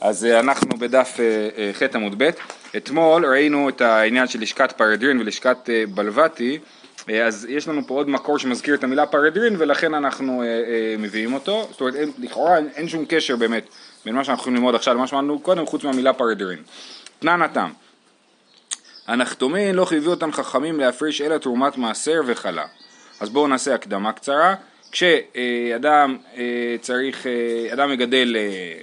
אז אה, אנחנו בדף אה, אה, ח' עמוד ב', אתמול ראינו את העניין של לשכת פרדרין ולשכת בלבטי, אז יש לנו פה עוד מקור שמזכיר את המילה פרדרין ולכן אנחנו מביאים אותו, זאת אומרת לכאורה אין, שום קשר באמת בין מה שאנחנו יכולים ללמוד עכשיו למה שאמרנו קודם חוץ מהמילה פרדרין. תנן התם הנחתומין לא חייבו אותם חכמים להפריש אלא תרומת מעשר וחלה. אז בואו נעשה הקדמה קצרה. כשאדם צריך, אדם מגדל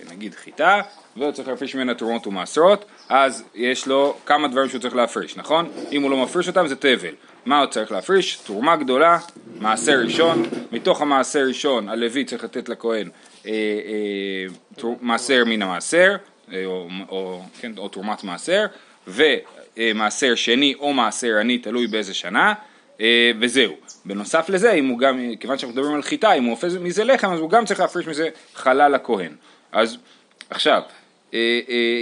נגיד חיטה והוא צריך להפריש ממנה תרומות ומעשרות, אז יש לו כמה דברים שהוא צריך להפריש, נכון? אם הוא לא מפריש אותם זה תבל. מה הוא צריך להפריש? תרומה גדולה, מעשר ראשון, מתוך המעשר ראשון הלוי צריך לתת לכהן אה, אה, מעשר מן המעשר, אה, או, או, כן, או תרומת מעשר, ומעשר שני או מעשר עני, תלוי באיזה שנה, אה, וזהו. בנוסף לזה, אם הוא גם, כיוון שאנחנו מדברים על חיטה, אם הוא אופה מזה לחם, אז הוא גם צריך להפריש מזה חלה לכהן. אז עכשיו,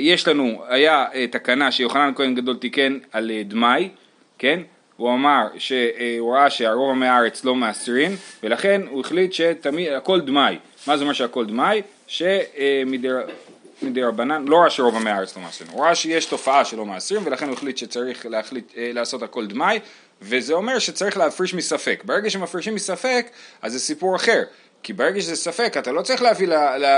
יש לנו, היה אה, תקנה שיוחנן כהן גדול תיקן על דמאי, כן? הוא אמר שהוא ראה שהרוב עמי הארץ לא מאסרין ולכן הוא החליט שתמיד, הכל דמאי. מה זה אומר שהכל דמאי? שמדי רבנן, לא ראה שרוב עמי הארץ לא מאסרין, הוא ראה שיש תופעה שלא מאסרים ולכן הוא החליט שצריך להחליט, לעשות הכל דמאי וזה אומר שצריך להפריש מספק. ברגע שמפרישים מספק אז זה סיפור אחר. כי ברגע שזה ספק אתה לא צריך להביא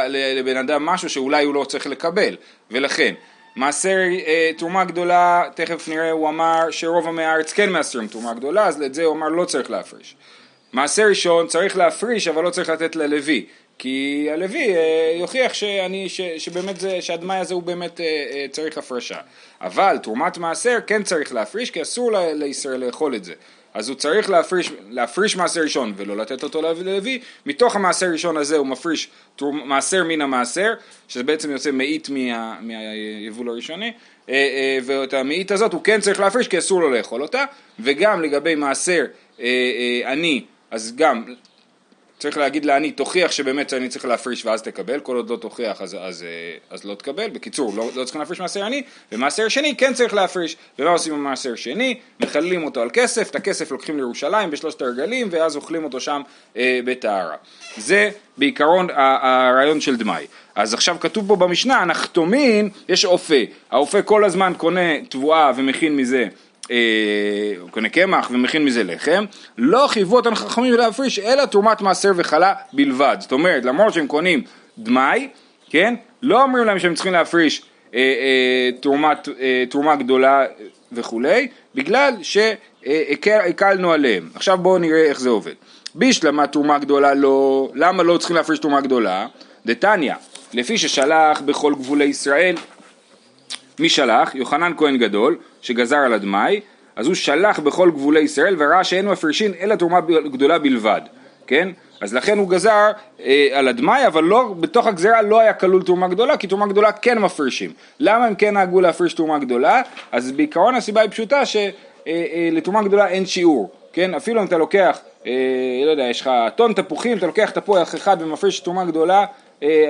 לבן אדם משהו שאולי הוא לא צריך לקבל ולכן מעשר אה, תרומה גדולה, תכף נראה, הוא אמר שרוב עמי הארץ כן מעשרים תרומה גדולה, אז את זה הוא אמר לא צריך להפריש. מעשר ראשון צריך להפריש אבל לא צריך לתת ללוי, כי הלוי אה, יוכיח שאני, ש, שבאמת זה, שהדמאי הזה הוא באמת אה, אה, צריך הפרשה. אבל תרומת מעשר כן צריך להפריש כי אסור לישראל לאכול את זה. אז הוא צריך להפריש, להפריש מעשר ראשון ולא לתת אותו ללוי, מתוך המעשר ראשון הזה הוא מפריש מעשר מן המעשר, שזה בעצם יוצא מאית מה, מהיבול הראשוני, אה, אה, ואת המאית הזאת הוא כן צריך להפריש כי אסור לו לאכול אותה, וגם לגבי מעשר אה, עני, אז גם צריך להגיד לעני, תוכיח שבאמת אני צריך להפריש ואז תקבל, כל עוד לא תוכיח אז, אז, אה, אז לא תקבל, בקיצור לא, לא צריכים להפריש מעשר עני, ומעשר שני כן צריך להפריש, ומה עושים עם מעשר שני? מחללים אותו על כסף, את הכסף לוקחים לירושלים בשלושת הרגלים ואז אוכלים אותו שם אה, בטהרה. זה בעיקרון הרעיון של דמאי. אז עכשיו כתוב פה במשנה, הנחתומין, יש אופה, האופה כל הזמן קונה תבואה ומכין מזה הוא קונה קמח ומכין מזה לחם, לא חייבו אותם חכמים להפריש אלא תרומת מעשר וחלה בלבד. זאת אומרת, למרות שהם קונים דמאי, כן, לא אומרים להם שהם צריכים להפריש אה, אה, תרומת, אה, תרומה גדולה וכולי, בגלל שהקלנו עליהם. עכשיו בואו נראה איך זה עובד. בשלמה תרומה גדולה לא, למה לא צריכים להפריש תרומה גדולה? דתניא, לפי ששלח בכל גבולי ישראל מי שלח? יוחנן כהן גדול, שגזר על הדמאי, אז הוא שלח בכל גבולי ישראל וראה שאין מפרישין אלא תרומה גדולה בלבד, כן? אז לכן הוא גזר אה, על הדמאי, אבל לא, בתוך הגזירה לא היה כלול תרומה גדולה, כי תרומה גדולה כן מפרישים. למה הם כן נהגו להפריש תרומה גדולה? אז בעיקרון הסיבה היא פשוטה שלתרומה אה, אה, גדולה אין שיעור, כן? אפילו אם אתה לוקח, אה, לא יודע, יש לך טון תפוחים, אתה לוקח תפוח אחד ומפריש תרומה גדולה,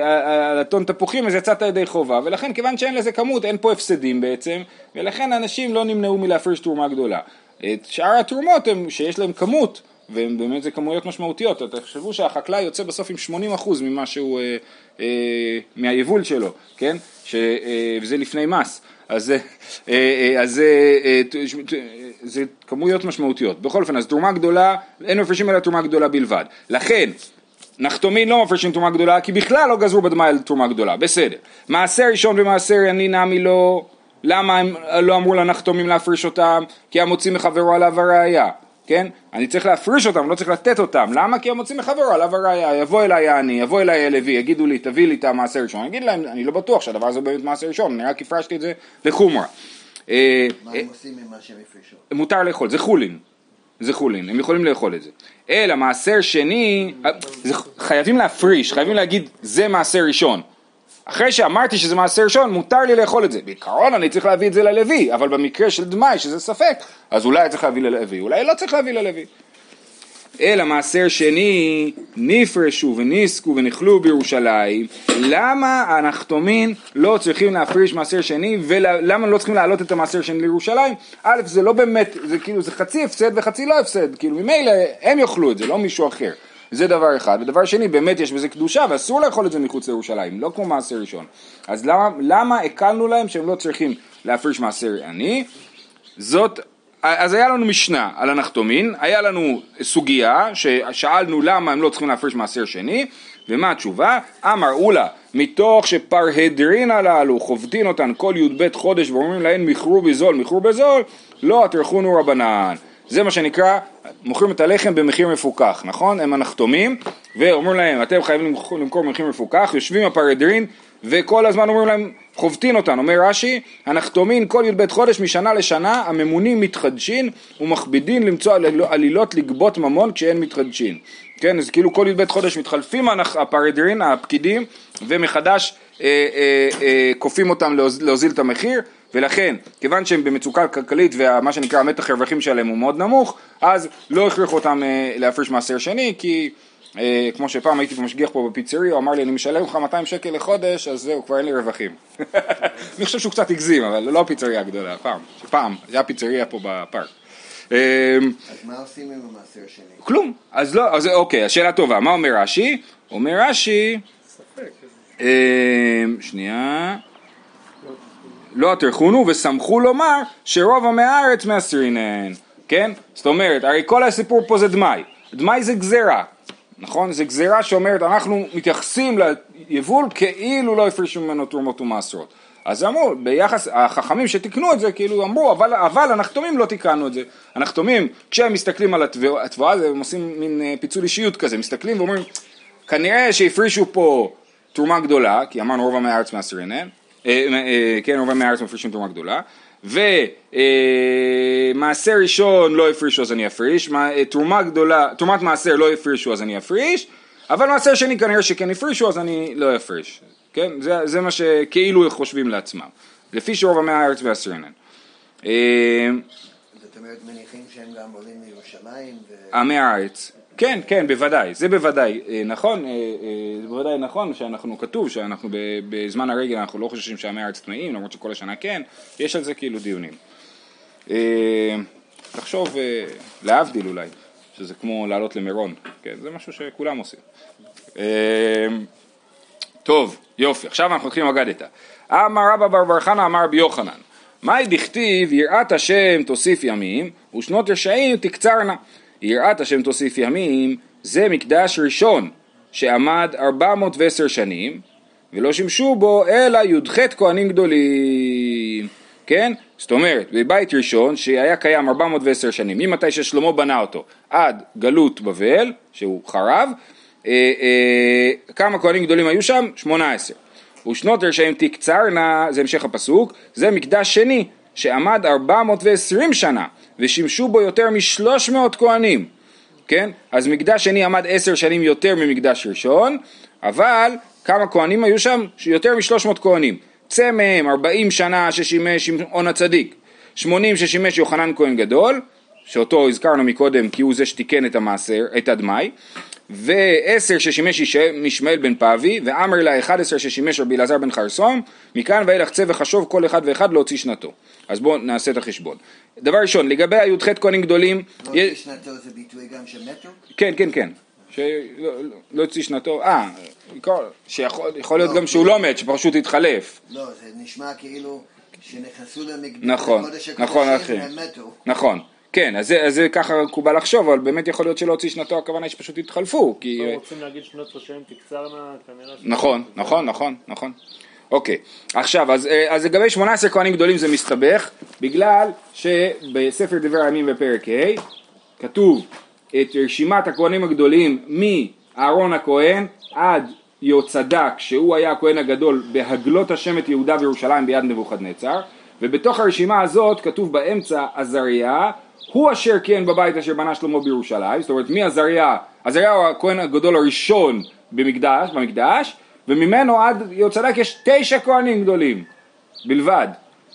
על הטון תפוחים אז יצאת ידי חובה ולכן כיוון שאין לזה כמות אין פה הפסדים בעצם ולכן אנשים לא נמנעו מלהפריש תרומה גדולה. את שאר התרומות הם שיש להם כמות ובאמת זה כמויות משמעותיות, תחשבו שהחקלאי יוצא בסוף עם 80% ממה שהוא, אה, אה, מהיבול שלו, כן? ש, אה, וזה לפני מס, אז, אה, אה, אז אה, אה, זה כמויות משמעותיות. בכל אופן, אז תרומה גדולה, אין מפרישים אלא תרומה גדולה בלבד. לכן, נחתומין לא מפרישים תרומה גדולה כי בכלל לא גזרו בדמאי על תרומה גדולה, בסדר. מעשר ראשון ומעשר אני נמי לא, למה הם לא אמרו לנחתומים להפריש אותם? כי המוציא מחברו עליו הראייה, כן? אני צריך להפריש אותם, לא צריך לתת אותם, למה? כי המוציא מחברו עליו הראייה, יבוא אליי העני, יבוא אליי הלוי, יגידו לי תביא לי את המעשר ראשון, אני אגיד להם, אני לא בטוח שהדבר הזה באמת מעשר ראשון, אני רק הפרשתי את זה לחומרה. אה, מה הם עושים עם מה שהם הפרישו? מותר לאכול, זה חולין. זה חולין, הם יכולים לאכול את זה. אלא מעשר שני, חייבים להפריש, חייבים להגיד זה מעשר ראשון. אחרי שאמרתי שזה מעשר ראשון, מותר לי לאכול את זה. בעיקרון אני צריך להביא את זה ללוי, אבל במקרה של דמאי, שזה ספק, אז אולי צריך להביא ללוי, אולי לא צריך להביא ללוי. אלא מעשר שני נפרשו וניסקו ונחלו בירושלים למה הנחתומין לא צריכים להפריש מעשר שני ולמה לא צריכים להעלות את המעשר שני לירושלים א' זה לא באמת זה כאילו זה חצי הפסד וחצי לא הפסד כאילו ממילא הם יאכלו את זה לא מישהו אחר זה דבר אחד. ודבר שני, באמת יש בזה קדושה ואסור לאכול את זה מחוץ לירושלים, לא כמו מעשר ראשון. אז למה, למה הקלנו להם שהם לא צריכים להפריש מעשר עני? זאת אז היה לנו משנה על הנחתומין, היה לנו סוגיה ששאלנו למה הם לא צריכים להפריש מעשר שני, ומה התשובה? אמר אולה, מתוך שפרהדרין הללו חובטין אותן כל י"ב חודש ואומרים להן מכרו בזול, מכרו בזול, לא תרחונו רבנן. זה מה שנקרא, מוכרים את הלחם במחיר מפוקח, נכון? הם הנחתומים, ואומרים להם, אתם חייבים למכור במחיר מפוקח, יושבים הפרהדרין וכל הזמן אומרים להם, חובטין אותנו, אומר רש"י, הנחתומין כל י"ב חודש משנה לשנה, הממונים מתחדשין ומכבידין למצוא עלילות לגבות ממון כשאין מתחדשין. כן, אז כאילו כל י"ב חודש מתחלפים הפרדרין, הפקידים, ומחדש אה, אה, אה, כופים אותם להוז, להוזיל את המחיר, ולכן, כיוון שהם במצוקה כלכלית ומה שנקרא המתח הרווחים שלהם הוא מאוד נמוך, אז לא הכריחו אותם להפריש מעשר שני, כי אה, כמו שפעם הייתי משגיח פה בפיצריה, הוא אמר לי אני משלם לך 200 שקל לחודש, אז זהו, כבר אין לי רווחים. אני חושב שהוא קצת הגזים, אבל לא הפיצריה הגדולה, פעם, פעם, זה הפיצריה פה בפארק. אה, אז מה עושים עם המעשר שני? כלום, אז לא, אז אוקיי, השאלה טובה, מה אומר רש"י? אומר רש"י, אה, שנייה, לא תרחונו ושמחו לומר שרוב עמי הארץ מאסרינן, כן? זאת אומרת, הרי כל הסיפור פה זה דמאי, דמאי זה גזירה, נכון? זו גזירה שאומרת אנחנו מתייחסים ליבול כאילו לא הפרישו ממנו תרומות ומעשרות. אז אמרו, ביחס, החכמים שתיקנו את זה, כאילו אמרו, אבל, אבל הנחתומים לא תיקנו את זה. הנחתומים, כשהם מסתכלים על התבואה, הם עושים מין אה, פיצול אישיות כזה, מסתכלים ואומרים, כנראה שהפרישו פה תרומה גדולה, כי אמרנו רוב עמי הארץ מעשרינן, אה, אה, כן, רוב עמי הארץ מפרישים תרומה גדולה, ומעשר ראשון לא הפרישו אז אני אפריש, תרומה גדולה, תרומת מעשר לא הפרישו אז אני אפריש, אבל מעשר שני כנראה שכן הפרישו אז אני לא אפריש, כן? זה, זה מה שכאילו חושבים לעצמם, לפי שרוב עמי הארץ והסרנן. זאת אומרת מניחים שהם גם עולים מירושלים? עמי הארץ. כן, כן, בוודאי, זה בוודאי אה, נכון, אה, אה, זה בוודאי נכון שאנחנו, כתוב שאנחנו בזמן הרגל אנחנו לא חוששים שעמי הארץ טמאים, למרות שכל השנה כן, יש על זה כאילו דיונים. תחשוב, להבדיל אולי, שזה כמו לעלות למירון, כן, זה משהו שכולם עושים. טוב, יופי, עכשיו אנחנו הולכים אגדתא. אמר רבא בר בר חנא אמר רבי יוחנן, מאי דכתיב יראת השם תוסיף ימים ושנות רשעים תקצרנה יראת השם תוסיף ימים, זה מקדש ראשון שעמד 410 שנים ולא שימשו בו אלא י"ח כהנים גדולים, כן? זאת אומרת, בבית ראשון שהיה קיים 410 שנים, ממתי ששלמה בנה אותו עד גלות בבל, שהוא חרב, אה, אה, כמה כהנים גדולים היו שם? 18. ושנות רשעים תקצרנה, זה המשך הפסוק, זה מקדש שני שעמד 420 שנה ושימשו בו יותר משלוש מאות כהנים, כן? אז מקדש שני עמד עשר שנים יותר ממקדש ראשון, אבל כמה כהנים היו שם? יותר משלוש מאות כהנים. צא מהם ארבעים שנה ששימש שמעון הצדיק, שמונים ששימש יוחנן כהן גדול, שאותו הזכרנו מקודם כי הוא זה שתיקן את המעשר, את הדמאי, ועשר ששימש ישמעאל בן פאבי, ועמר לה אחד עשר ששימש רבי אלעזר בן חרסום, מכאן ואילך צא וחשוב כל אחד ואחד להוציא שנתו. אז בואו נעשה את החשבון. דבר ראשון, לגבי הי"ח כהנים גדולים... לא יוציא שנתו זה ביטוי גם של מטר? כן, כן, כן. שלא לא יוציא שנתו, אה, שיכול להיות לא, גם שהוא לא מת, שפשוט התחלף. לא, זה נשמע כאילו שנכנסו למקדש נכון, נכון, נכון. כן, אז זה, אז זה ככה מקובל לחשוב, אבל באמת יכול להיות שלא הוציא שנתו, הכוונה שפשוט התחלפו, כי... לא רוצים להגיד שנות רשעים תקצרנה, כנראה... נכון, נכון, נכון, נכון. אוקיי, עכשיו, אז, אה, אז לגבי 18 כהנים גדולים זה מסתבך, בגלל שבספר דבר הימים בפרק ה' כתוב את רשימת הכהנים הגדולים מאהרון הכהן עד יהוצדק, שהוא היה הכהן הגדול בהגלות השם את יהודה וירושלים ביד נבוכדנצר, ובתוך הרשימה הזאת כתוב באמצע עזריה, הוא אשר כיהן בבית אשר בנה שלמה בירושלים, זאת אומרת מי עזריה? עזריה הוא הכהן הגדול הראשון במקדש, במקדש, וממנו עד יהוצדק יש תשע כהנים גדולים בלבד,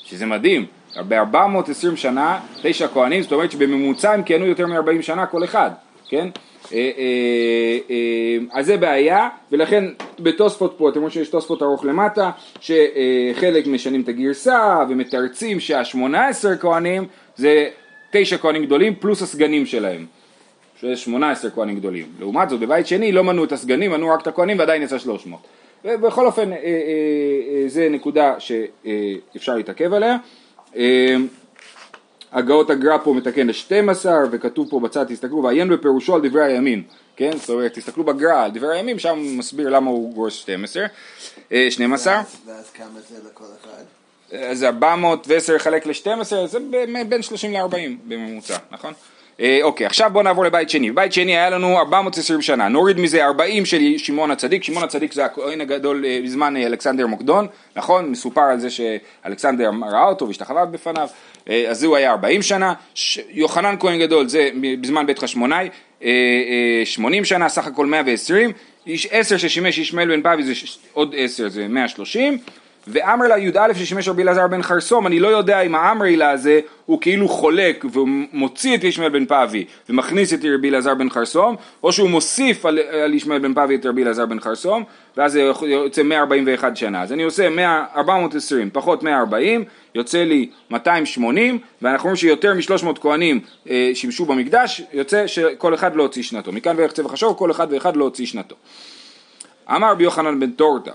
שזה מדהים, ב-420 שנה תשע כהנים, זאת אומרת שבממוצע הם כיהנו יותר מ-40 שנה כל אחד, כן? אה, אה, אה, אז זה בעיה, ולכן בתוספות פה, אתם רואים שיש תוספות ארוך למטה, שחלק משנים את הגרסה ומתרצים שהשמונה עשר כהנים זה תשע כהנים גדולים פלוס הסגנים שלהם. שזה 18 כהנים גדולים. לעומת זאת בבית שני לא מנו את הסגנים, מנו רק את הכהנים ועדיין יצא 300. ובכל אופן אה, אה, אה, זה נקודה שאפשר להתעכב עליה. אה, הגאות הגר"א פה מתקן ל-12 וכתוב פה בצד תסתכלו ועיין בפירושו על דברי הימין כן זאת אומרת תסתכלו בגר"א על דברי הימים שם הוא מסביר למה הוא גורס 12 אה, 12 ואז- ואז כמה זה לכל אחד? אז 410 לחלק ל-12 זה בין 30 ל-40 בממוצע, נכון? אה, אוקיי, עכשיו בואו נעבור לבית שני. בבית שני היה לנו 420 שנה, נוריד מזה 40 של שמעון הצדיק, שמעון הצדיק זה הכהן הגדול אה, בזמן אה, אלכסנדר מוקדון, נכון? מסופר על זה שאלכסנדר ראה אותו והשתחווה בפניו, אה, אז הוא היה 40 שנה, ש... יוחנן כהן גדול זה בזמן בית חשמונאי, אה, אה, 80 שנה, סך הכל 120, איש 10 ששימש ישמעאל בן פאבי זה עוד 10 זה 130, ואמר לה י"א ששימש רבי אלעזר בן חרסום, אני לא יודע אם האמרי לה הזה הוא כאילו חולק ומוציא את ישמעאל בן פאבי ומכניס את רבי אלעזר בן חרסום, או שהוא מוסיף על, על ישמעאל בן פאבי את רבי אלעזר בן חרסום, ואז זה יוצא 141 שנה. אז אני עושה 100, 420 פחות 140, יוצא לי 280, ואנחנו רואים שיותר מ-300 כהנים אה, שימשו במקדש, יוצא שכל אחד לא הוציא שנתו. מכאן ואיך צבע חשוב, כל אחד ואחד לא הוציא שנתו. אמר רבי יוחנן בן טורטה,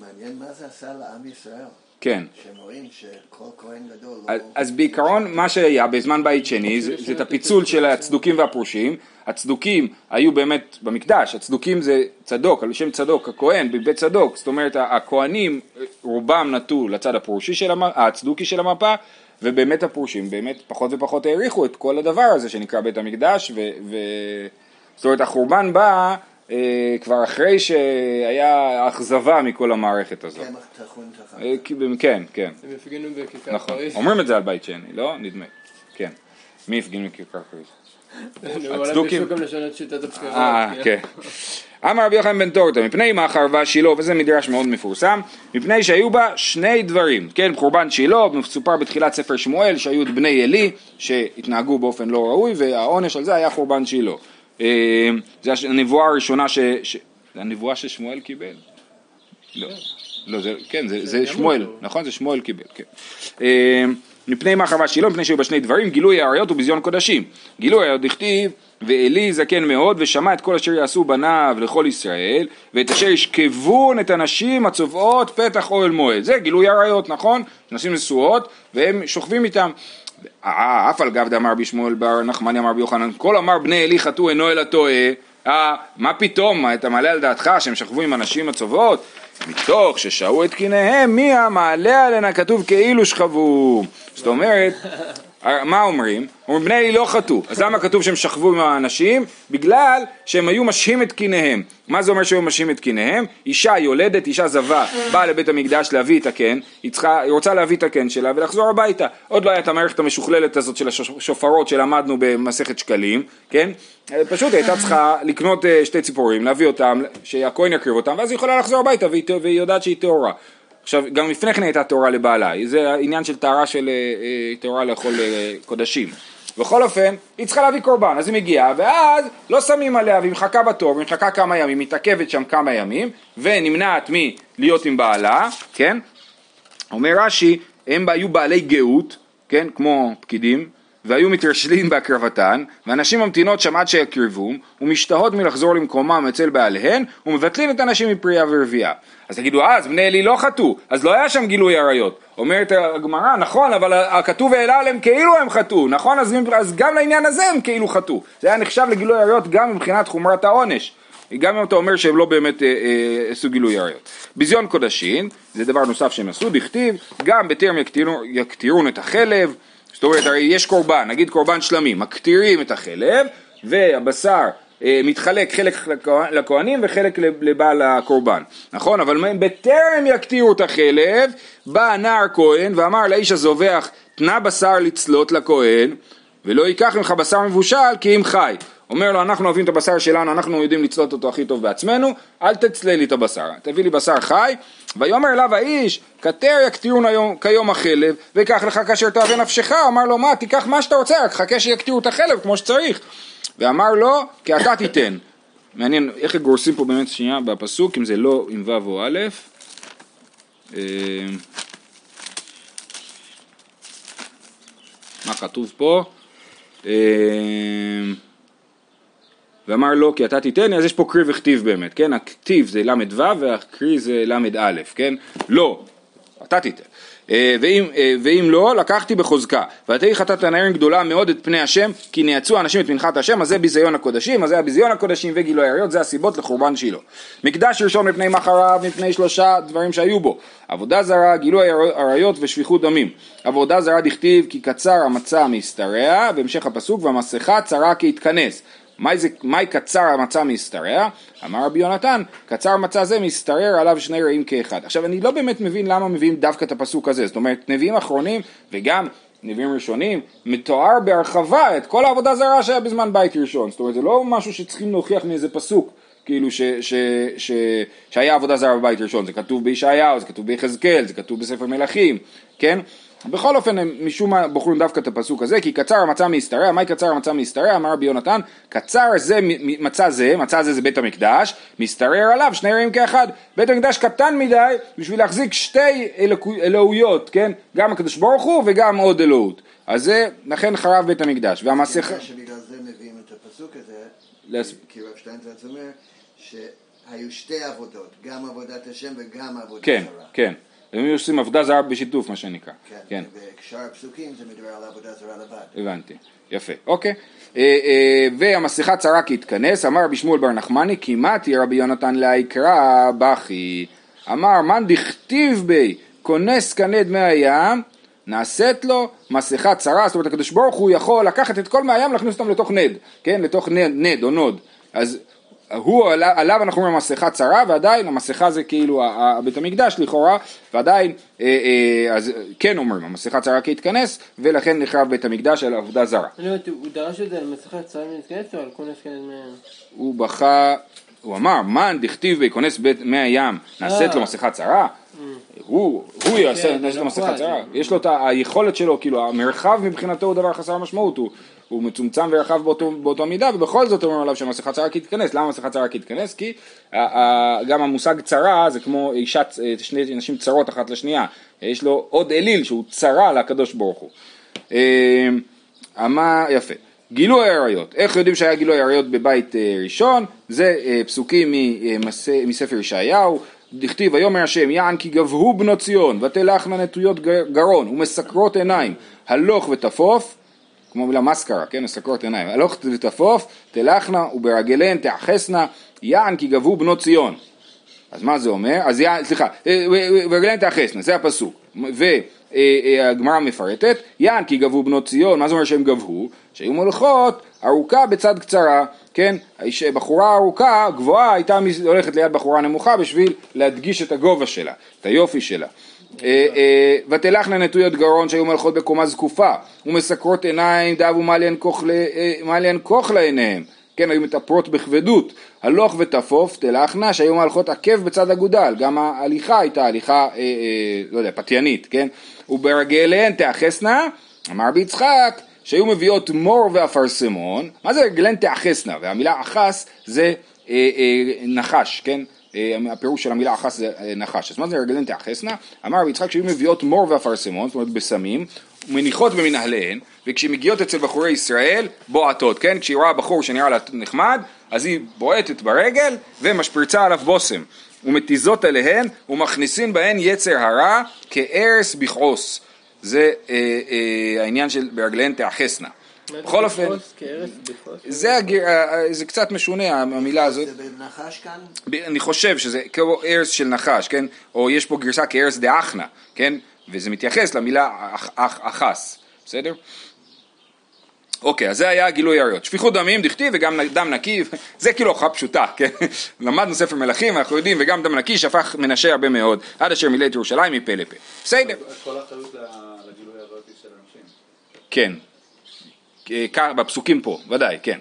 מעניין מה זה עשה לעם ישראל, כן. שהם רואים שכל כהן גדול אז, לא... אז בעיקרון מה שהיה בזמן בית שני זה, זה את הפיצול של הצדוקים והפרושים, הצדוקים היו באמת במקדש, הצדוקים זה צדוק, על שם צדוק, הכהן בבית צדוק, זאת אומרת הכהנים רובם נטו לצד הפרושי של המפה, הצדוקי של המפה ובאמת הפרושים באמת פחות ופחות העריכו את כל הדבר הזה שנקרא בית המקדש ו... ו... זאת אומרת החורבן בא כבר אחרי שהיה אכזבה מכל המערכת הזאת. תחת. אה, כן, כן. הם הפגינו בכיכר נכון, פריז. אומרים את זה על בית שני, לא? נדמה, כן. מי הפגין בכיכר פריז? הצדוקים. אה, כן. אמר רבי יוחנן בן טורטה, מפני מה חרבה שילה, וזה מדרש מאוד מפורסם, מפני שהיו בה שני דברים, כן, חורבן שילה, מסופר בתחילת ספר שמואל, שהיו את בני עלי, שהתנהגו באופן לא ראוי, והעונש על זה היה חורבן שילה. אה, זה הנבואה הראשונה ש... ש- זה הנבואה ששמואל קיבל? לא, לא, זה, כן, זה, זה שמואל, נכון? זה שמואל קיבל, כן. אה, מפני מה חרבה שילה, מפני שהיו בה שני דברים, גילוי העריות וביזיון קודשים. גילוי העריות דכתיב, ועלי זקן מאוד, ושמע את כל אשר יעשו בניו לכל ישראל, ואת אשר ישכבון את הנשים הצובעות פתח אוהל מועד. זה גילוי עריות, נכון? נשים נשואות, והם שוכבים איתם. אה, אף על גב דאמר רבי שמואל בר נחמני אמר רבי יוחנן, כל אמר בני עלי חטאו אינו אלא טועה. אה, מה פתאום, אתה מעלה על דעתך שהם שכבו עם הנשים הצובעות? מתוך ששהו את קיניהם, מי המעלה עליהן הכתוב כאילו שכבו. זאת אומרת, מה אומרים? אומרים בני לא חטאו, אז למה כתוב שהם שכבו עם האנשים? בגלל שהם היו משהים את קיניהם. מה זה אומר שהיו משהים את קיניהם? אישה יולדת, אישה זבה, באה לבית המקדש להביא את הקן, היא, צריכה, היא רוצה להביא את הקן שלה ולחזור הביתה. עוד לא הייתה המערכת המשוכללת הזאת של השופרות שלמדנו במסכת שקלים, כן? פשוט היא הייתה צריכה לקנות אה, שתי ציפורים, להביא אותם, שהכהן יקריב אותם, ואז היא יכולה לחזור הביתה והיא, והיא יודעת שהיא טהורה. עכשיו, גם לפני כן הייתה טהורה לבעלה, זה העניין של טהרה של אה, אה, טהורה לאכול אה, קודשים. בכל אופן, היא צריכה להביא קורבן, אז היא מגיעה, ואז לא שמים עליה, והיא מחכה בתור, והיא מחכה כמה ימים, מתעכבת שם כמה ימים, ונמנעת מלהיות עם בעלה, כן? אומר רש"י, הם היו בעלי גאות, כן? כמו פקידים, והיו מתרשלים בהקרבתן, והנשים ממתינות שם עד שיקריבום, ומשתהות מלחזור למקומם אצל בעליהן, ומבטלים את הנשים מפרייה ורבייה. אז תגידו, אה, אז בני עלי לא חטאו, אז לא היה שם גילוי עריות. אומרת הגמרא, נכון, אבל הכתוב העלה עליהם כאילו הם חטאו, נכון? אז, אז גם לעניין הזה הם כאילו חטאו. זה היה נחשב לגילוי עריות גם מבחינת חומרת העונש. גם אם אתה אומר שהם לא באמת אה, אה, עשו גילוי עריות. ביזיון קודשין, זה דבר נוסף שהם עשו, דכתיב, גם בטרם יקטירון את החלב, זאת אומרת, הרי יש קורבן, נגיד קורבן שלמים, מקטירים את החלב, והבשר אה, מתחלק חלק לכהנים וחלק לבעל הקורבן, נכון? אבל בטרם יקטירו את החלב, בא נער כהן ואמר לאיש הזובח, תנה בשר לצלות לכהן, ולא ייקח ממך בשר מבושל כי אם חי. אומר לו, אנחנו אוהבים את הבשר שלנו, אנחנו יודעים לצלות אותו הכי טוב בעצמנו, אל תצלה לי את הבשר, תביא לי בשר חי. ויאמר אליו האיש, כתר יקטירון היום, כיום החלב, וקח לך כאשר תאווה נפשך. אמר לו, מה, תיקח מה שאתה רוצה, רק חכה שיקטירו את החלב כמו שצריך. ואמר לו, כי אתה תיתן. מעניין איך גורסים פה באמת שנייה בפסוק, אם זה לא עם ו' או א'. מה כתוב פה? ואמר לו כי אתה תיתני, אז יש פה קרי וכתיב באמת, כן? הכתיב זה ל"ו והקרי זה ל"א, כן? לא, אתה תיתן. אה, ואם, אה, ואם לא, לקחתי בחוזקה. ותהי חטאת הנערים גדולה מאוד את פני השם, כי נעצו אנשים את מנחת השם, אז זה ביזיון הקודשים, אז זה הביזיון הקודשים וגילוי עריות, זה הסיבות לחורבן שילה. מקדש ראשון מפני מחריו, מפני שלושה דברים שהיו בו. עבודה זרה, גילוי עריות ושפיכות דמים. עבודה זרה דכתיב כי קצר המצה משתרע, והמשך הפסוק, והמסכה צרה כי יתכנס. מהי, מהי קצר המצה משתרע? אמר רבי יונתן, קצר מצה זה משתרר עליו שני רעים כאחד. עכשיו אני לא באמת מבין למה מביאים דווקא את הפסוק הזה, זאת אומרת נביאים אחרונים וגם נביאים ראשונים, מתואר בהרחבה את כל העבודה זרה שהיה בזמן בית ראשון, זאת אומרת זה לא משהו שצריכים להוכיח מאיזה פסוק, כאילו ש, ש, ש, שהיה עבודה זרה בבית ראשון, זה כתוב בישעיהו, זה כתוב ביחזקאל, זה כתוב בספר מלכים, כן? בכל אופן הם משום מה בוחרים דווקא את הפסוק הזה כי קצר המצה מהשתרע, מהי קצר המצה מהשתרע? אמר רבי יונתן קצר זה מצה זה, מצה זה זה בית המקדש, משתרר עליו שני רעים כאחד, בית המקדש קטן מדי בשביל להחזיק שתי אלוקו, אלוהויות, כן? גם הקדוש ברוך הוא וגם עוד אלוהות, אז זה לכן חרב בית המקדש והמסכה שבגלל זה מביאים את הפסוק הזה, כי רב שטיינזרץ אומר שהיו שתי עבודות, גם עבודת השם וגם עבודה כן. כן, הם עושים עבודה זרה בשיתוף מה שנקרא, כן. ובשאר הפסוקים זה מדבר על עבודה זרה לבד. הבנתי, יפה, אוקיי. אה, אה, והמסכה צרה כי התכנס, אמר רבי שמואל בר נחמני, כמעטי רבי יונתן להיקרא בכי. אמר, מאן דכתיב בי, כונס קנה דמי הים, נעשית לו מסכה צרה, זאת אומרת הקדוש ברוך הוא יכול לקחת את כל מי הים ולהכניס אותם לתוך נד, כן, לתוך נד, נד או נוד. אז הוא, עליו, עליו אנחנו אומרים מסכה צרה, ועדיין המסכה זה כאילו בית המקדש לכאורה, ועדיין, אה, אה, אז כן אומרים, המסכה צרה כהתכנס, ולכן נחרב בית המקדש על עבודה זרה. הוא דרש את זה על מסכת צרה מתכנס או על כונס כנד מהם? הוא בכה, הוא אמר, מאן דכתיב ביה כונס כנד מי הים, נעשית אה. לו מסכה צרה? הוא, הוא יעשה, כן, נעשית לו מסכה. צרה, יש לו את היכולת שלו, כאילו המרחב מבחינתו הוא דבר חסר משמעות, הוא, הוא מצומצם ורחב באותו, באותו מידה, ובכל זאת אומרים עליו שמסכה צרה כי תתכנס, למה מסכה צרה כי תתכנס? כי גם המושג צרה זה כמו אישה, אה, שני נשים צרות אחת לשנייה, יש לו עוד אליל שהוא צרה לקדוש ברוך הוא. אה, אמר, יפה. גילוי עריות, איך יודעים שהיה גילוי עריות בבית אה, ראשון? זה אה, פסוקים מספר ישעיהו, דכתיב ויאמר השם יען כי גבהו בנות ציון ותלכנה נטויות גר- גרון ומסקרות עיניים הלוך ותפוף כמו מילה מסקרה, כן, מסקרות עיניים, הלוך ותפוף תלכנה וברגליהן תאחסנה יען כי גבהו בנות ציון אז מה זה אומר? אז יען, סליחה, אה, ורגליהן תאחסנה, זה הפסוק. והגמרא מפרטת, יען כי גבו בנות ציון, מה זה אומר שהם גבו? שהיו מולכות ארוכה בצד קצרה, כן? בחורה ארוכה, גבוהה, הייתה הולכת ליד בחורה נמוכה בשביל להדגיש את הגובה שלה, את היופי שלה. אה, אה, ותלכנה נטויות גרון שהיו מלכות בקומה זקופה ומסקרות עיניים דאבו מליין כוך אה, לעיניהם כן, היו מתאפרות בכבדות. הלוך ותפוף תלכנה שהיו מהלכות עקב בצד אגודל, גם ההליכה הייתה הליכה, לא יודע, פתיינית, כן? וברגליהן תאחסנה, אמר רבי יצחק, שהיו מביאות מור ואפרסמון, מה זה רגליהן תאחסנה? והמילה אחס זה נחש, כן? אה, הפירוש של המילה אחס זה אה, נחש. אז מה זה רגליהן תאחסנה? אמר רבי יצחק שהיו מביאות מור ואפרסמון, זאת אומרת בסמים, מניחות במנהליהן, וכשמגיעות אצל בחורי ישראל, בועטות, כן? כשהיא רואה בחור שנראה לה נחמד, אז היא בועטת ברגל ומשפריצה עליו בושם. ומתיזות עליהן ומכניסין בהן יצר הרע כארס בכעוס. זה אה, אה, העניין של ברגליהן תאחסנה. בכל אופן. זה, הגר, אה, זה קצת משונה המילה הזאת. זה בנחש כאן? אני חושב שזה כמו ארס של נחש, כן? או יש פה גרסה כארס דאחנה, כן? וזה מתייחס למילה אח, אח, אחס, בסדר? אוקיי, אז זה היה גילוי עריות. שפיכות דמים, דכתיב, וגם דם נקי, זה כאילו הוכחה פשוטה, כן? למדנו ספר מלכים, אנחנו יודעים, וגם דם נקי שפך מנשה הרבה מאוד, עד אשר מילא את ירושלים מפה לפה. בסדר. כל האחריות לגילוי העריות היא של אנשים. כן. אה, בפסוקים פה, ודאי, כן.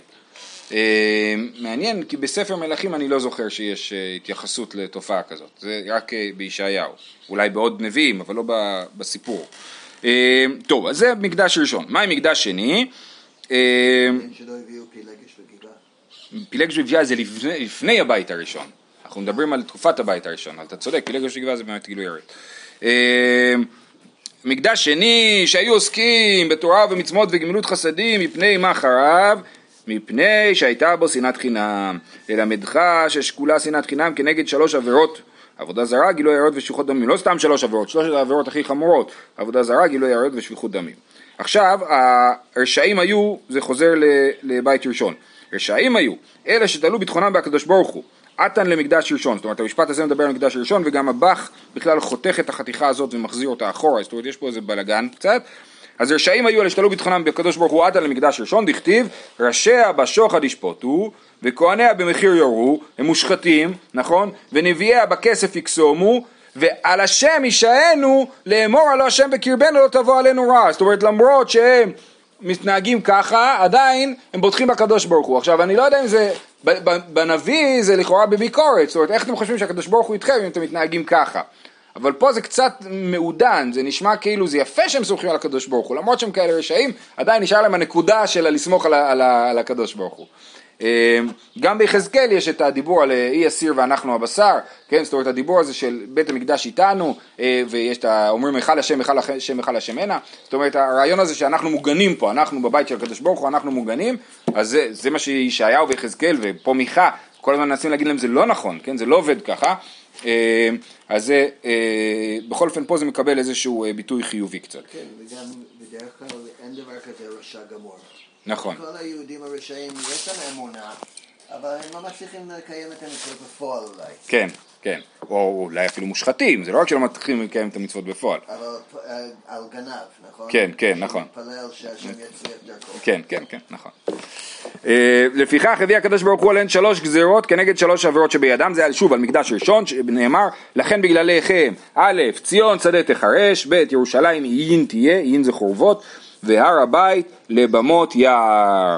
אה, מעניין, כי בספר מלכים אני לא זוכר שיש אה, התייחסות לתופעה כזאת, זה רק בישעיהו, אולי בעוד נביאים, אבל לא בסיפור. טוב, אז זה מקדש ראשון. מה עם מקדש שני? פילגש וגבייה זה לפני, לפני הבית הראשון. אנחנו מדברים על תקופת הבית הראשון, אתה צודק, פילגש וגבייה זה באמת גילוי עריות. מקדש שני שהיו עוסקים בתורה ומצוות וגמילות חסדים מפני מה חרב, מפני שהייתה בו שנאת חינם. ללמדך ששקולה שנאת חינם כנגד שלוש עבירות עבודה זרה, גילוי עריות ושפיכות דמים. לא סתם שלוש עבירות, שלוש העבירות הכי חמורות. עבודה זרה, גילוי עריות ושפיכות דמים. עכשיו, הרשעים היו, זה חוזר לבית ראשון. רשעים היו, אלה שתלו ביטחונם בהקדוש ברוך הוא. עתן למקדש ראשון, זאת אומרת המשפט הזה מדבר על מקדש ראשון וגם הבח בכלל חותך את החתיכה הזאת ומחזיר אותה אחורה, זאת אומרת יש פה איזה בלאגן קצת. אז רשעים היו אלה שתלו ביטחונם בקדוש ברוך הוא עתן למקדש ראשון, דכתיב ראשיה בשוחד ישפוטו וכהניה במחיר יורו, הם מושחתים, נכון? ונביאיה בכסף יקסומו ועל השם יישאנו לאמור על השם בקרבנו לא תבוא עלינו רע, זאת אומרת למרות שהם מתנהגים ככה, עדיין הם בוטחים בקדוש ברוך הוא. עכשיו אני לא יודע אם זה, בנביא זה לכאורה בביקורת, זאת אומרת איך אתם חושבים שהקדוש ברוך הוא איתכם אם אתם מתנהגים ככה? אבל פה זה קצת מעודן, זה נשמע כאילו זה יפה שהם סומכים על הקדוש ברוך הוא, למרות שהם כאלה רשעים, עדיין נשאר להם הנקודה של הלסמוך על, על, על הקדוש ברוך הוא. אה, גם ביחזקאל יש את הדיבור על אה, אי הסיר ואנחנו הבשר, כן, זאת אומרת הדיבור הזה של בית המקדש איתנו, אה, ויש את ה... אומרים היכל השם, היכל השם, היכל השם הנה, זאת אומרת הרעיון הזה שאנחנו מוגנים פה, אנחנו בבית של הקדוש ברוך הוא, אנחנו מוגנים, אז זה, זה מה שישעיהו ויחזקאל ופה מיכה, כל הזמן מנסים להגיד להם זה לא נכון, כן, זה לא עובד ככה, אה, אז זה, אה, בכל אופן פה זה מקבל איזשהו ביטוי חיובי קצת, כן, וגם בדרך כלל אין דבר כזה רשע גמור. נכון, כל היהודים הרשעים יש להם אמונה, אבל הם לא מצליחים לקיים את המצוות בפועל אולי. כן, כן, או אולי אפילו מושחתים, זה לא רק שלא מתחילים לקיים את המצוות בפועל, אבל אה, על גנב, נכון? כן, כן, נכון. מתפלל שהשם יצליח דרכו. כן, כן, כן, נכון. אה, לפיכך הביא הקדוש ברוך הוא עליהן שלוש גזרות כנגד שלוש עבירות שבידם, זה שוב על מקדש ראשון, שנאמר, לכן בגלליכם, א', ציון שדה תחרש, ב', ירושלים עיין תהיה, עיין זה חורבות, והר הבית לבמות יער.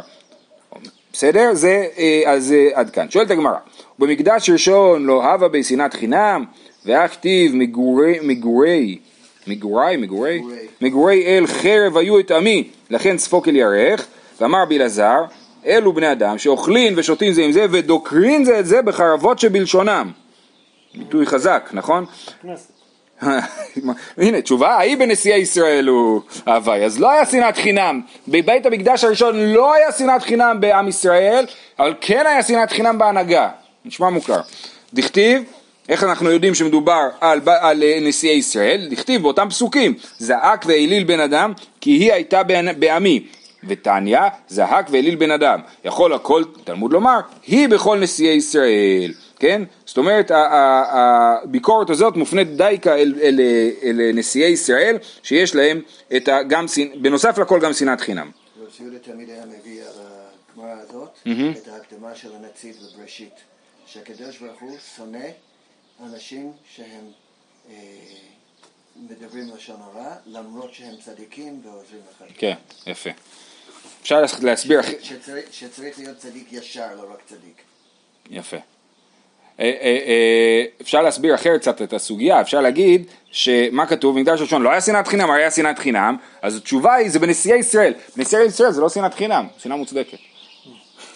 בסדר? זה, אה, אז אה, עד כאן. שואלת הגמרא, במקדש ראשון לא הווה בי שנאת חינם, ואך כתיב מגורי, מגורי, מגורי, מגורי, מגורי. אל חרב היו את עמי, לכן ספוק אל ירך, ואמר בלעזר, אלו בני אדם שאוכלים ושותים זה עם זה ודוקרים זה את זה בחרבות שבלשונם. ביטוי חזק, נכון? הנה תשובה, ההיא בנשיאי ישראל הוא הווי, אז לא היה שנאת חינם, בבית המקדש הראשון לא היה שנאת חינם בעם ישראל, אבל כן היה שנאת חינם בהנהגה, נשמע מוכר. דכתיב, איך אנחנו יודעים שמדובר על, על אה, נשיאי ישראל? דכתיב באותם פסוקים, זעק והעליל בן אדם, כי היא הייתה בעמי. ותניא, זעק והעליל בן אדם. יכול הכל, תלמוד לומר, היא בכל נשיאי ישראל. כן? זאת אומרת, הביקורת הזאת מופנית דייקה אל, אל, אל נשיאי ישראל, שיש להם את ה, גם, בנוסף לכל גם שנאת חינם. יהודה תמיד היה מביא על הגמרא הזאת את ההקדמה של הנציב בבראשית, שהקדוש ברוך הוא שונא אנשים שהם אה, מדברים לשון הרע, למרות שהם צדיקים ועוזרים לך. כן, יפה. אפשר להסביר, שצריך להיות צדיק ישר, לא רק צדיק. יפה. אה, אה, אה, אפשר להסביר אחרת קצת את הסוגיה, אפשר להגיד שמה כתוב, מקדש ראשון לא היה שנאת חינם, הרי היה שנאת חינם, אז התשובה היא זה בנשיאי ישראל, בנשיאי ישראל זה לא שנאת חינם, שנאה מוצדקת.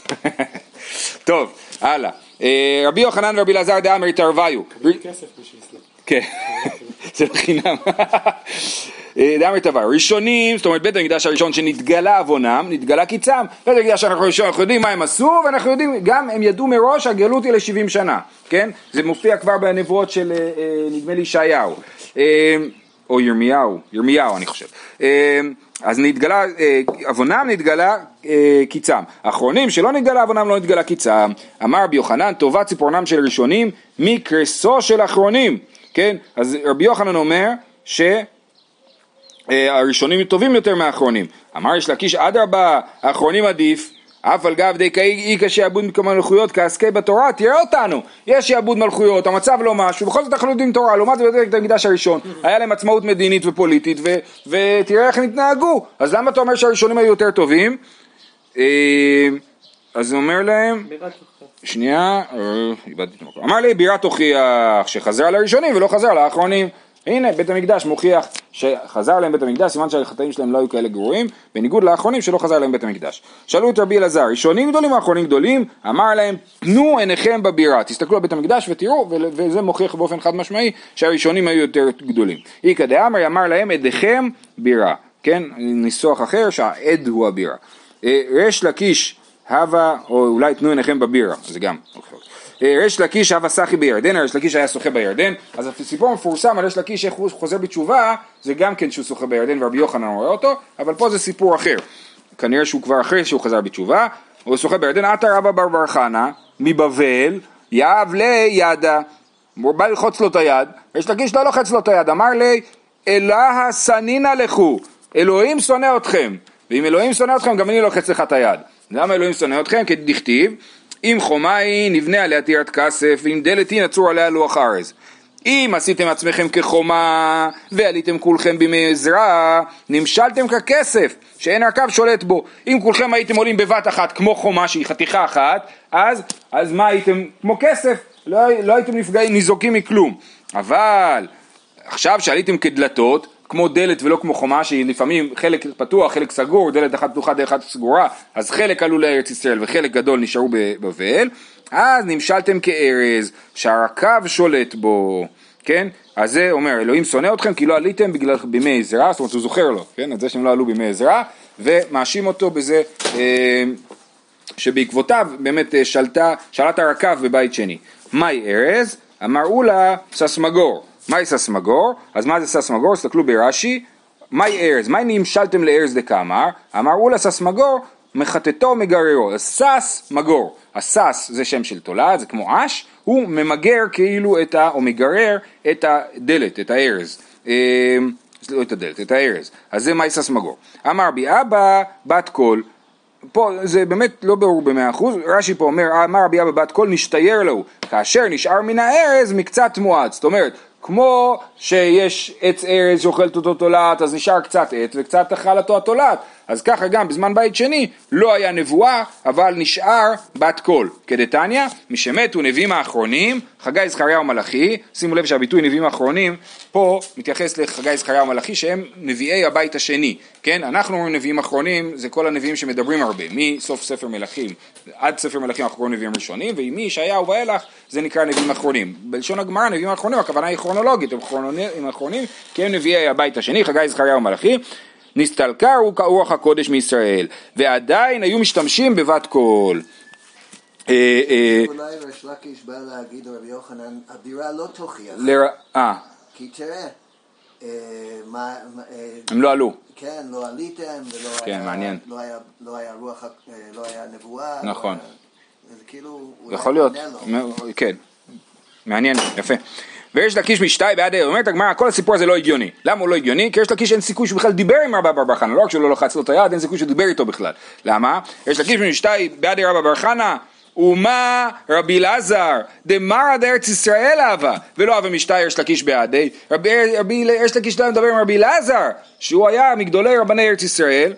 טוב, הלאה. אה, רבי יוחנן ורבי אלעזר דאמר התערוויו. כסף בשביל זה. כן, זה לא אה, דאמר תבר, ראשונים, זאת אומרת בית המקדש הראשון שנתגלה עוונם, נתגלה קיצם, בית המקדש הראשון, אנחנו יודעים מה הם עשו, ואנחנו יודעים, גם הם ידעו מראש הגלות היא ל-70 שנה, כן? זה מופיע כבר בנבואות של, אה, אה, נדמה לי, ישעיהו, או ירמיהו, ירמיהו אני חושב. אז נתגלה, עוונם נתגלה קיצם. האחרונים שלא נתגלה עוונם לא נתגלה קיצם. אמר רבי יוחנן, טובה ציפורנם של ראשונים מקרסו של אחרונים. כן? אז רבי יוחנן אומר ש... אה, הראשונים טובים יותר מהאחרונים. אמר יש לקיש אדרבה, האחרונים עדיף, אף על גב די איכא שעבוד מלכויות כעסקי בתורה, תראה אותנו, יש שעבוד מלכויות, המצב לא משהו, בכל זאת אנחנו יודעים תורה, לעומת זאת בית המקדש הראשון, היה להם עצמאות מדינית ופוליטית, ו- ותראה איך הם התנהגו, אז למה אתה אומר שהראשונים היו יותר טובים? אה, אז הוא אומר להם. שנייה, אה, איבדתי את המקום. אמר לי בירת הוכיח שחזר על הראשונים ולא חזר לאחרונים. הנה, בית המקדש מוכיח שחזר להם בית המקדש, סימן שהחטאים שלהם לא היו כאלה גרועים, בניגוד לאחרונים שלא חזר להם בית המקדש. שאלו את רבי אלעזר, ראשונים גדולים או אחרונים גדולים? אמר להם, תנו עיניכם בבירה, תסתכלו על בית המקדש ותראו, וזה מוכיח באופן חד משמעי שהראשונים היו יותר גדולים. איכא דאמרי אמר להם, עדיכם בירה, כן? ניסוח אחר שהעד הוא הבירה. אה, ריש לקיש הווה, או אולי תנו עיניכם בבירה, זה גם. אה, ריש לקיש הווה סחי בירדן, ריש לקיש היה שוחה בירדן, אז הסיפור המפורסם על ריש לקיש איך הוא חוזר בתשובה, זה גם כן שהוא שוחה בירדן ורבי יוחנן רואה אותו, אבל פה זה סיפור אחר. כנראה שהוא כבר אחרי שהוא חזר בתשובה, הוא שוחה בירדן, עטה רבא בר בר חנה, מבבל, יאב לידה, הוא בא ללחוץ לו את היד, ריש לקיש לא לוחץ לו את היד, אמר לי, אלוה סנינא לכו, אלוהים שונא אתכם, ואם אלוהים שונא אתכם גם אני לוחץ לך את היד. למה אלוהים שונא אתכם? כי דכתיב, אם חומה היא נבנה עליה טירת כסף, ואם דלת היא נצור עליה לוח ארז. אם עשיתם עצמכם כחומה, ועליתם כולכם בימי עזרא, נמשלתם ככסף, שאין הרכב שולט בו. אם כולכם הייתם עולים בבת אחת כמו חומה שהיא חתיכה אחת, אז, אז מה הייתם? כמו כסף, לא, לא הייתם נפגעים, ניזוקים מכלום. אבל עכשיו שעליתם כדלתות, כמו דלת ולא כמו חומה שהיא לפעמים חלק פתוח, חלק סגור, דלת אחת פתוחה, דלת אחת סגורה, אז חלק עלו לארץ ישראל וחלק גדול נשארו בבבל, אז נמשלתם כארז שהרקב שולט בו, כן? אז זה אומר, אלוהים שונא אתכם כי לא עליתם בגלל בימי עזרא, זאת אומרת הוא זוכר לו, כן? את זה שהם לא עלו בימי עזרא, ומאשים אותו בזה אה, שבעקבותיו באמת אה, שלטה, שלט הרקב בבית שני. מהי ארז? אמרו לה ססמגור. מהי ססמגור? אז מה זה ססמגור? תסתכלו ברש"י, מהי ארז? מהי נמשלתם לארז דקאמר? אמרו לה ססמגור, מחטטו מגררו. סס מגור. הסס זה שם של תולעת, זה כמו אש, הוא ממגר כאילו את ה... או מגרר את הדלת, את הארז. אה, לא את הדלת, את הארז. אז זה מאי ססמגור. אמר רבי אבא בת קול פה זה באמת לא ברור במאה אחוז, רש"י פה אומר, אמר רבי אבא בת קול נשתייר לו, כאשר נשאר מן הארז מקצת מעץ, זאת אומרת, כמו שיש עץ ארז שאוכלת אותו תולעת, אז נשאר קצת עץ וקצת אכל אותו התולעת, אז ככה גם בזמן בית שני לא היה נבואה, אבל נשאר בת קול. כדתניא, משמתו נביאים האחרונים, חגי זכריה ומלאכי, שימו לב שהביטוי נביאים האחרונים פה מתייחס לחגי זכריה ומלאכי שהם נביאי הבית השני, כן? אנחנו אומרים נביאים אחרונים, זה כל הנביאים שמדברים הרבה, מסוף ספר מלכים עד ספר מלכים אנחנו קוראים נביאים ראשונים, ועם ישעיהו ואילך זה נקרא נביאים אחרונים. בלשון הגמרא נביאים אחרונים, הכוונה היא כרונולוגית, הם כרונונים אחרונים כי הם נביאי הבית השני, חגי זכריה ומלאכי. נסתלקה רוח הקודש מישראל, ועדיין היו משתמשים בבת קול. אה, אה, אולי ריש לקיש בא להגיד לרבי יוחנן, הבירה לא תוכיח, אה, כי תראה, אה, אה, הם לא עלו. כן, לא עליתם, ולא כן, מעניין. לא היה, לא היה רוח, לא היה נבואה, נכון. לא היה- זה כאילו, יכול להיות. כן, מעניין, יפה. ויש לקיש משתאי בעד העיר, אומרת הגמרא, כל הסיפור הזה לא הגיוני. למה הוא לא הגיוני? כי יש לקיש אין סיכוי שהוא בכלל דיבר עם רבא בר בר חנה, לא רק שהוא לא לחץ לו את היד, אין סיכוי שהוא דיבר איתו בכלל. למה? יש לקיש משתאי בעד רבא בר חנה, ומה רבי אלעזר דמרא דארץ ישראל אהבה ולא אהבה משתאי יש לקיש רבי יש לקיש לא מדבר עם רבי אלעזר שהוא היה מגדולי רבני ארץ ישראל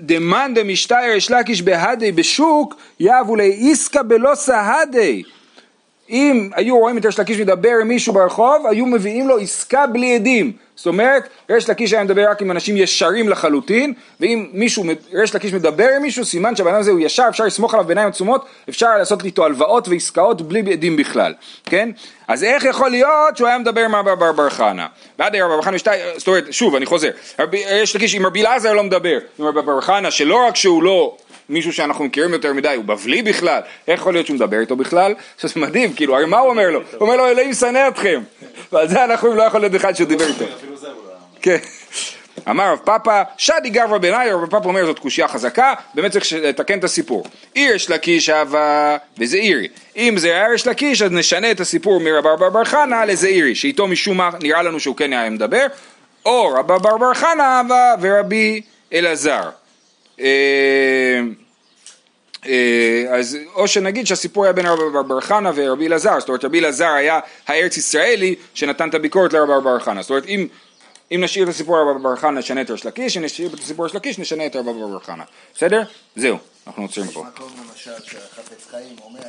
דמאן דמשתאי יש לקיש בהדי בשוק יבו לאיסקא בלא סהדי אם היו רואים את ריש לקיש מדבר עם מישהו ברחוב, היו מביאים לו עסקה בלי עדים. זאת אומרת, ריש לקיש היה מדבר רק עם אנשים ישרים לחלוטין, ואם מישהו, ריש לקיש מדבר עם מישהו, סימן שהבן אדם הזה הוא ישר, אפשר לסמוך עליו בעיניים עצומות, אפשר לעשות איתו הלוואות ועסקאות בלי עדים בכלל, כן? אז איך יכול להיות שהוא היה מדבר עם רבי בר חנה? ועד רבי בר חנה שתי, זאת אומרת, שוב, אני חוזר, ריש לקיש עם רבי אלעזר לא מדבר, עם רבי בר חנה, שלא רק שהוא לא מישהו שאנחנו מכירים יותר מדי, הוא בבלי בכלל, איך יכול להיות שהוא מדבר איתו בכלל? שזה מדהים, כאילו, הרי מה הוא אומר לו? הוא אומר לו, אלוהים שנא אתכם. ועל זה אנחנו לא יכול להיות אחד שהוא דיבר איתו. אפילו זה הוא לא... כן. אמר רב פאפא, שדי גברא בעיניי, רב פאפא אומר זאת קושייה חזקה, באמת צריך לתקן את הסיפור. עיר יש לקיש הווה וזעירי. אם זה היה יש לקיש, אז נשנה את הסיפור מרב בר בר חנה לזעירי, שאיתו משום מה נראה לנו שהוא כן היה מדבר, או רב בר בר חנה הווה ורבי אלעזר. אה, אה, אז או שנגיד שהסיפור היה בין רבי בר בר חנה ורבי אלעזר, זאת אומרת רבי אלעזר היה הארץ ישראלי שנתן את הביקורת לרבי בר בר חנה, זאת אומרת אם, אם נשאיר את הסיפור רבי בר חנה נשנה את ריש לקיש, אם נשאיר את הסיפור ריש לקיש נשנה את רבי בר חנה, בסדר? זהו, אנחנו עוצרים יש פה. מקום למשל שהחפץ חיים אומר